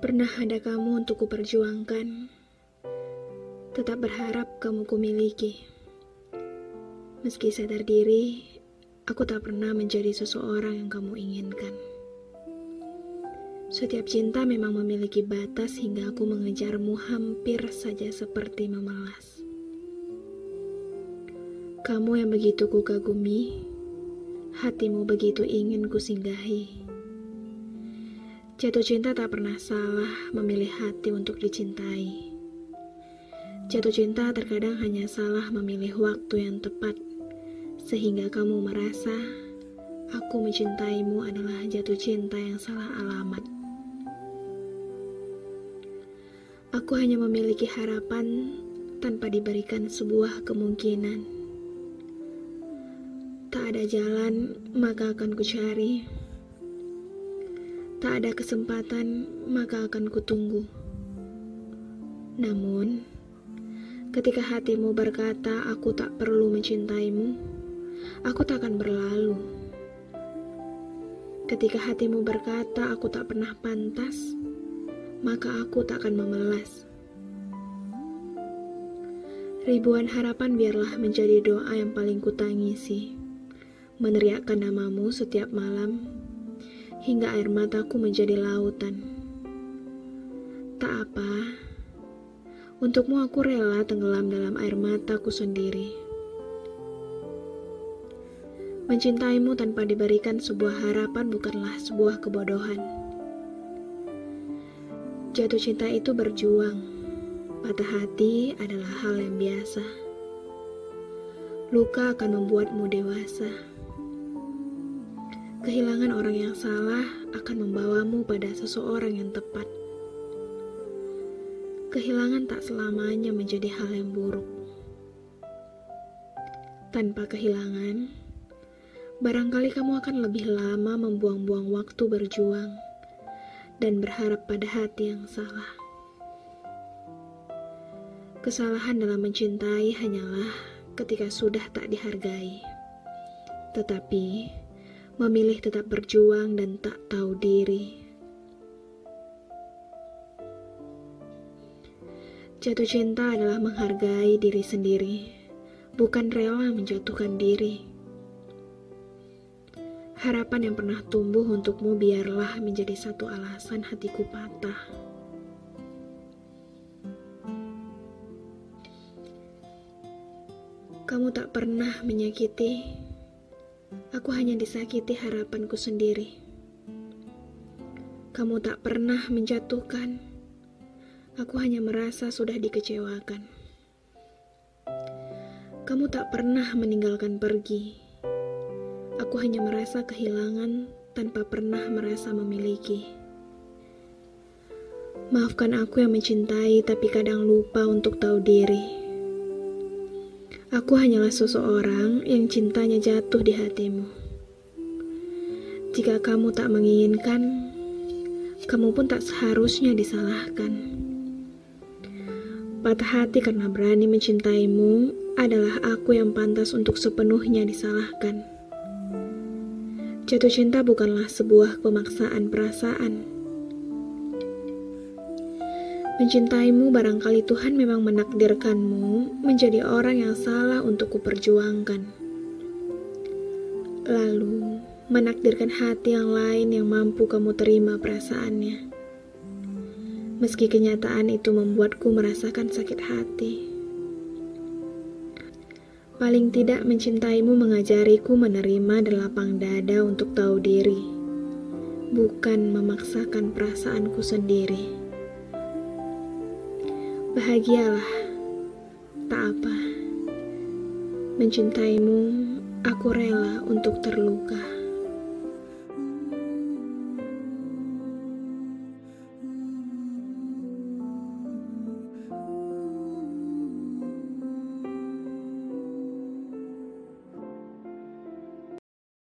Pernah ada kamu untuk kuperjuangkan, tetap berharap kamu kumiliki. Meski sadar diri, aku tak pernah menjadi seseorang yang kamu inginkan. Setiap cinta memang memiliki batas hingga aku mengejarmu hampir saja seperti memelas. Kamu yang begitu kukagumi, hatimu begitu ingin kusinggahi. Jatuh cinta tak pernah salah memilih hati untuk dicintai. Jatuh cinta terkadang hanya salah memilih waktu yang tepat, sehingga kamu merasa aku mencintaimu adalah jatuh cinta yang salah alamat. Aku hanya memiliki harapan tanpa diberikan sebuah kemungkinan. Tak ada jalan, maka akan kucari. cari Tak ada kesempatan, maka akan kutunggu. Namun, ketika hatimu berkata, "Aku tak perlu mencintaimu," aku tak akan berlalu. Ketika hatimu berkata, "Aku tak pernah pantas," maka aku tak akan memelas. Ribuan harapan biarlah menjadi doa yang paling kutangisi, meneriakkan namamu setiap malam hingga air mataku menjadi lautan. Tak apa, untukmu aku rela tenggelam dalam air mataku sendiri. Mencintaimu tanpa diberikan sebuah harapan bukanlah sebuah kebodohan. Jatuh cinta itu berjuang, patah hati adalah hal yang biasa. Luka akan membuatmu dewasa. Kehilangan orang yang salah akan membawamu pada seseorang yang tepat. Kehilangan tak selamanya menjadi hal yang buruk. Tanpa kehilangan, barangkali kamu akan lebih lama membuang-buang waktu berjuang dan berharap pada hati yang salah. Kesalahan dalam mencintai hanyalah ketika sudah tak dihargai. Tetapi, memilih tetap berjuang dan tak tahu diri. Jatuh cinta adalah menghargai diri sendiri, bukan rela menjatuhkan diri. Harapan yang pernah tumbuh untukmu biarlah menjadi satu alasan hatiku patah. Kamu tak pernah menyakiti Aku hanya disakiti harapanku sendiri. Kamu tak pernah menjatuhkan. Aku hanya merasa sudah dikecewakan. Kamu tak pernah meninggalkan pergi. Aku hanya merasa kehilangan tanpa pernah merasa memiliki. Maafkan aku yang mencintai, tapi kadang lupa untuk tahu diri. Aku hanyalah seseorang yang cintanya jatuh di hatimu. Jika kamu tak menginginkan, kamu pun tak seharusnya disalahkan. Patah hati karena berani mencintaimu adalah aku yang pantas untuk sepenuhnya disalahkan. Jatuh cinta bukanlah sebuah pemaksaan perasaan Mencintaimu barangkali Tuhan memang menakdirkanmu menjadi orang yang salah untuk kuperjuangkan. Lalu, menakdirkan hati yang lain yang mampu kamu terima perasaannya. Meski kenyataan itu membuatku merasakan sakit hati. Paling tidak mencintaimu mengajariku menerima dan lapang dada untuk tahu diri, bukan memaksakan perasaanku sendiri. Bahagialah, tak apa. Mencintaimu, aku rela untuk terluka.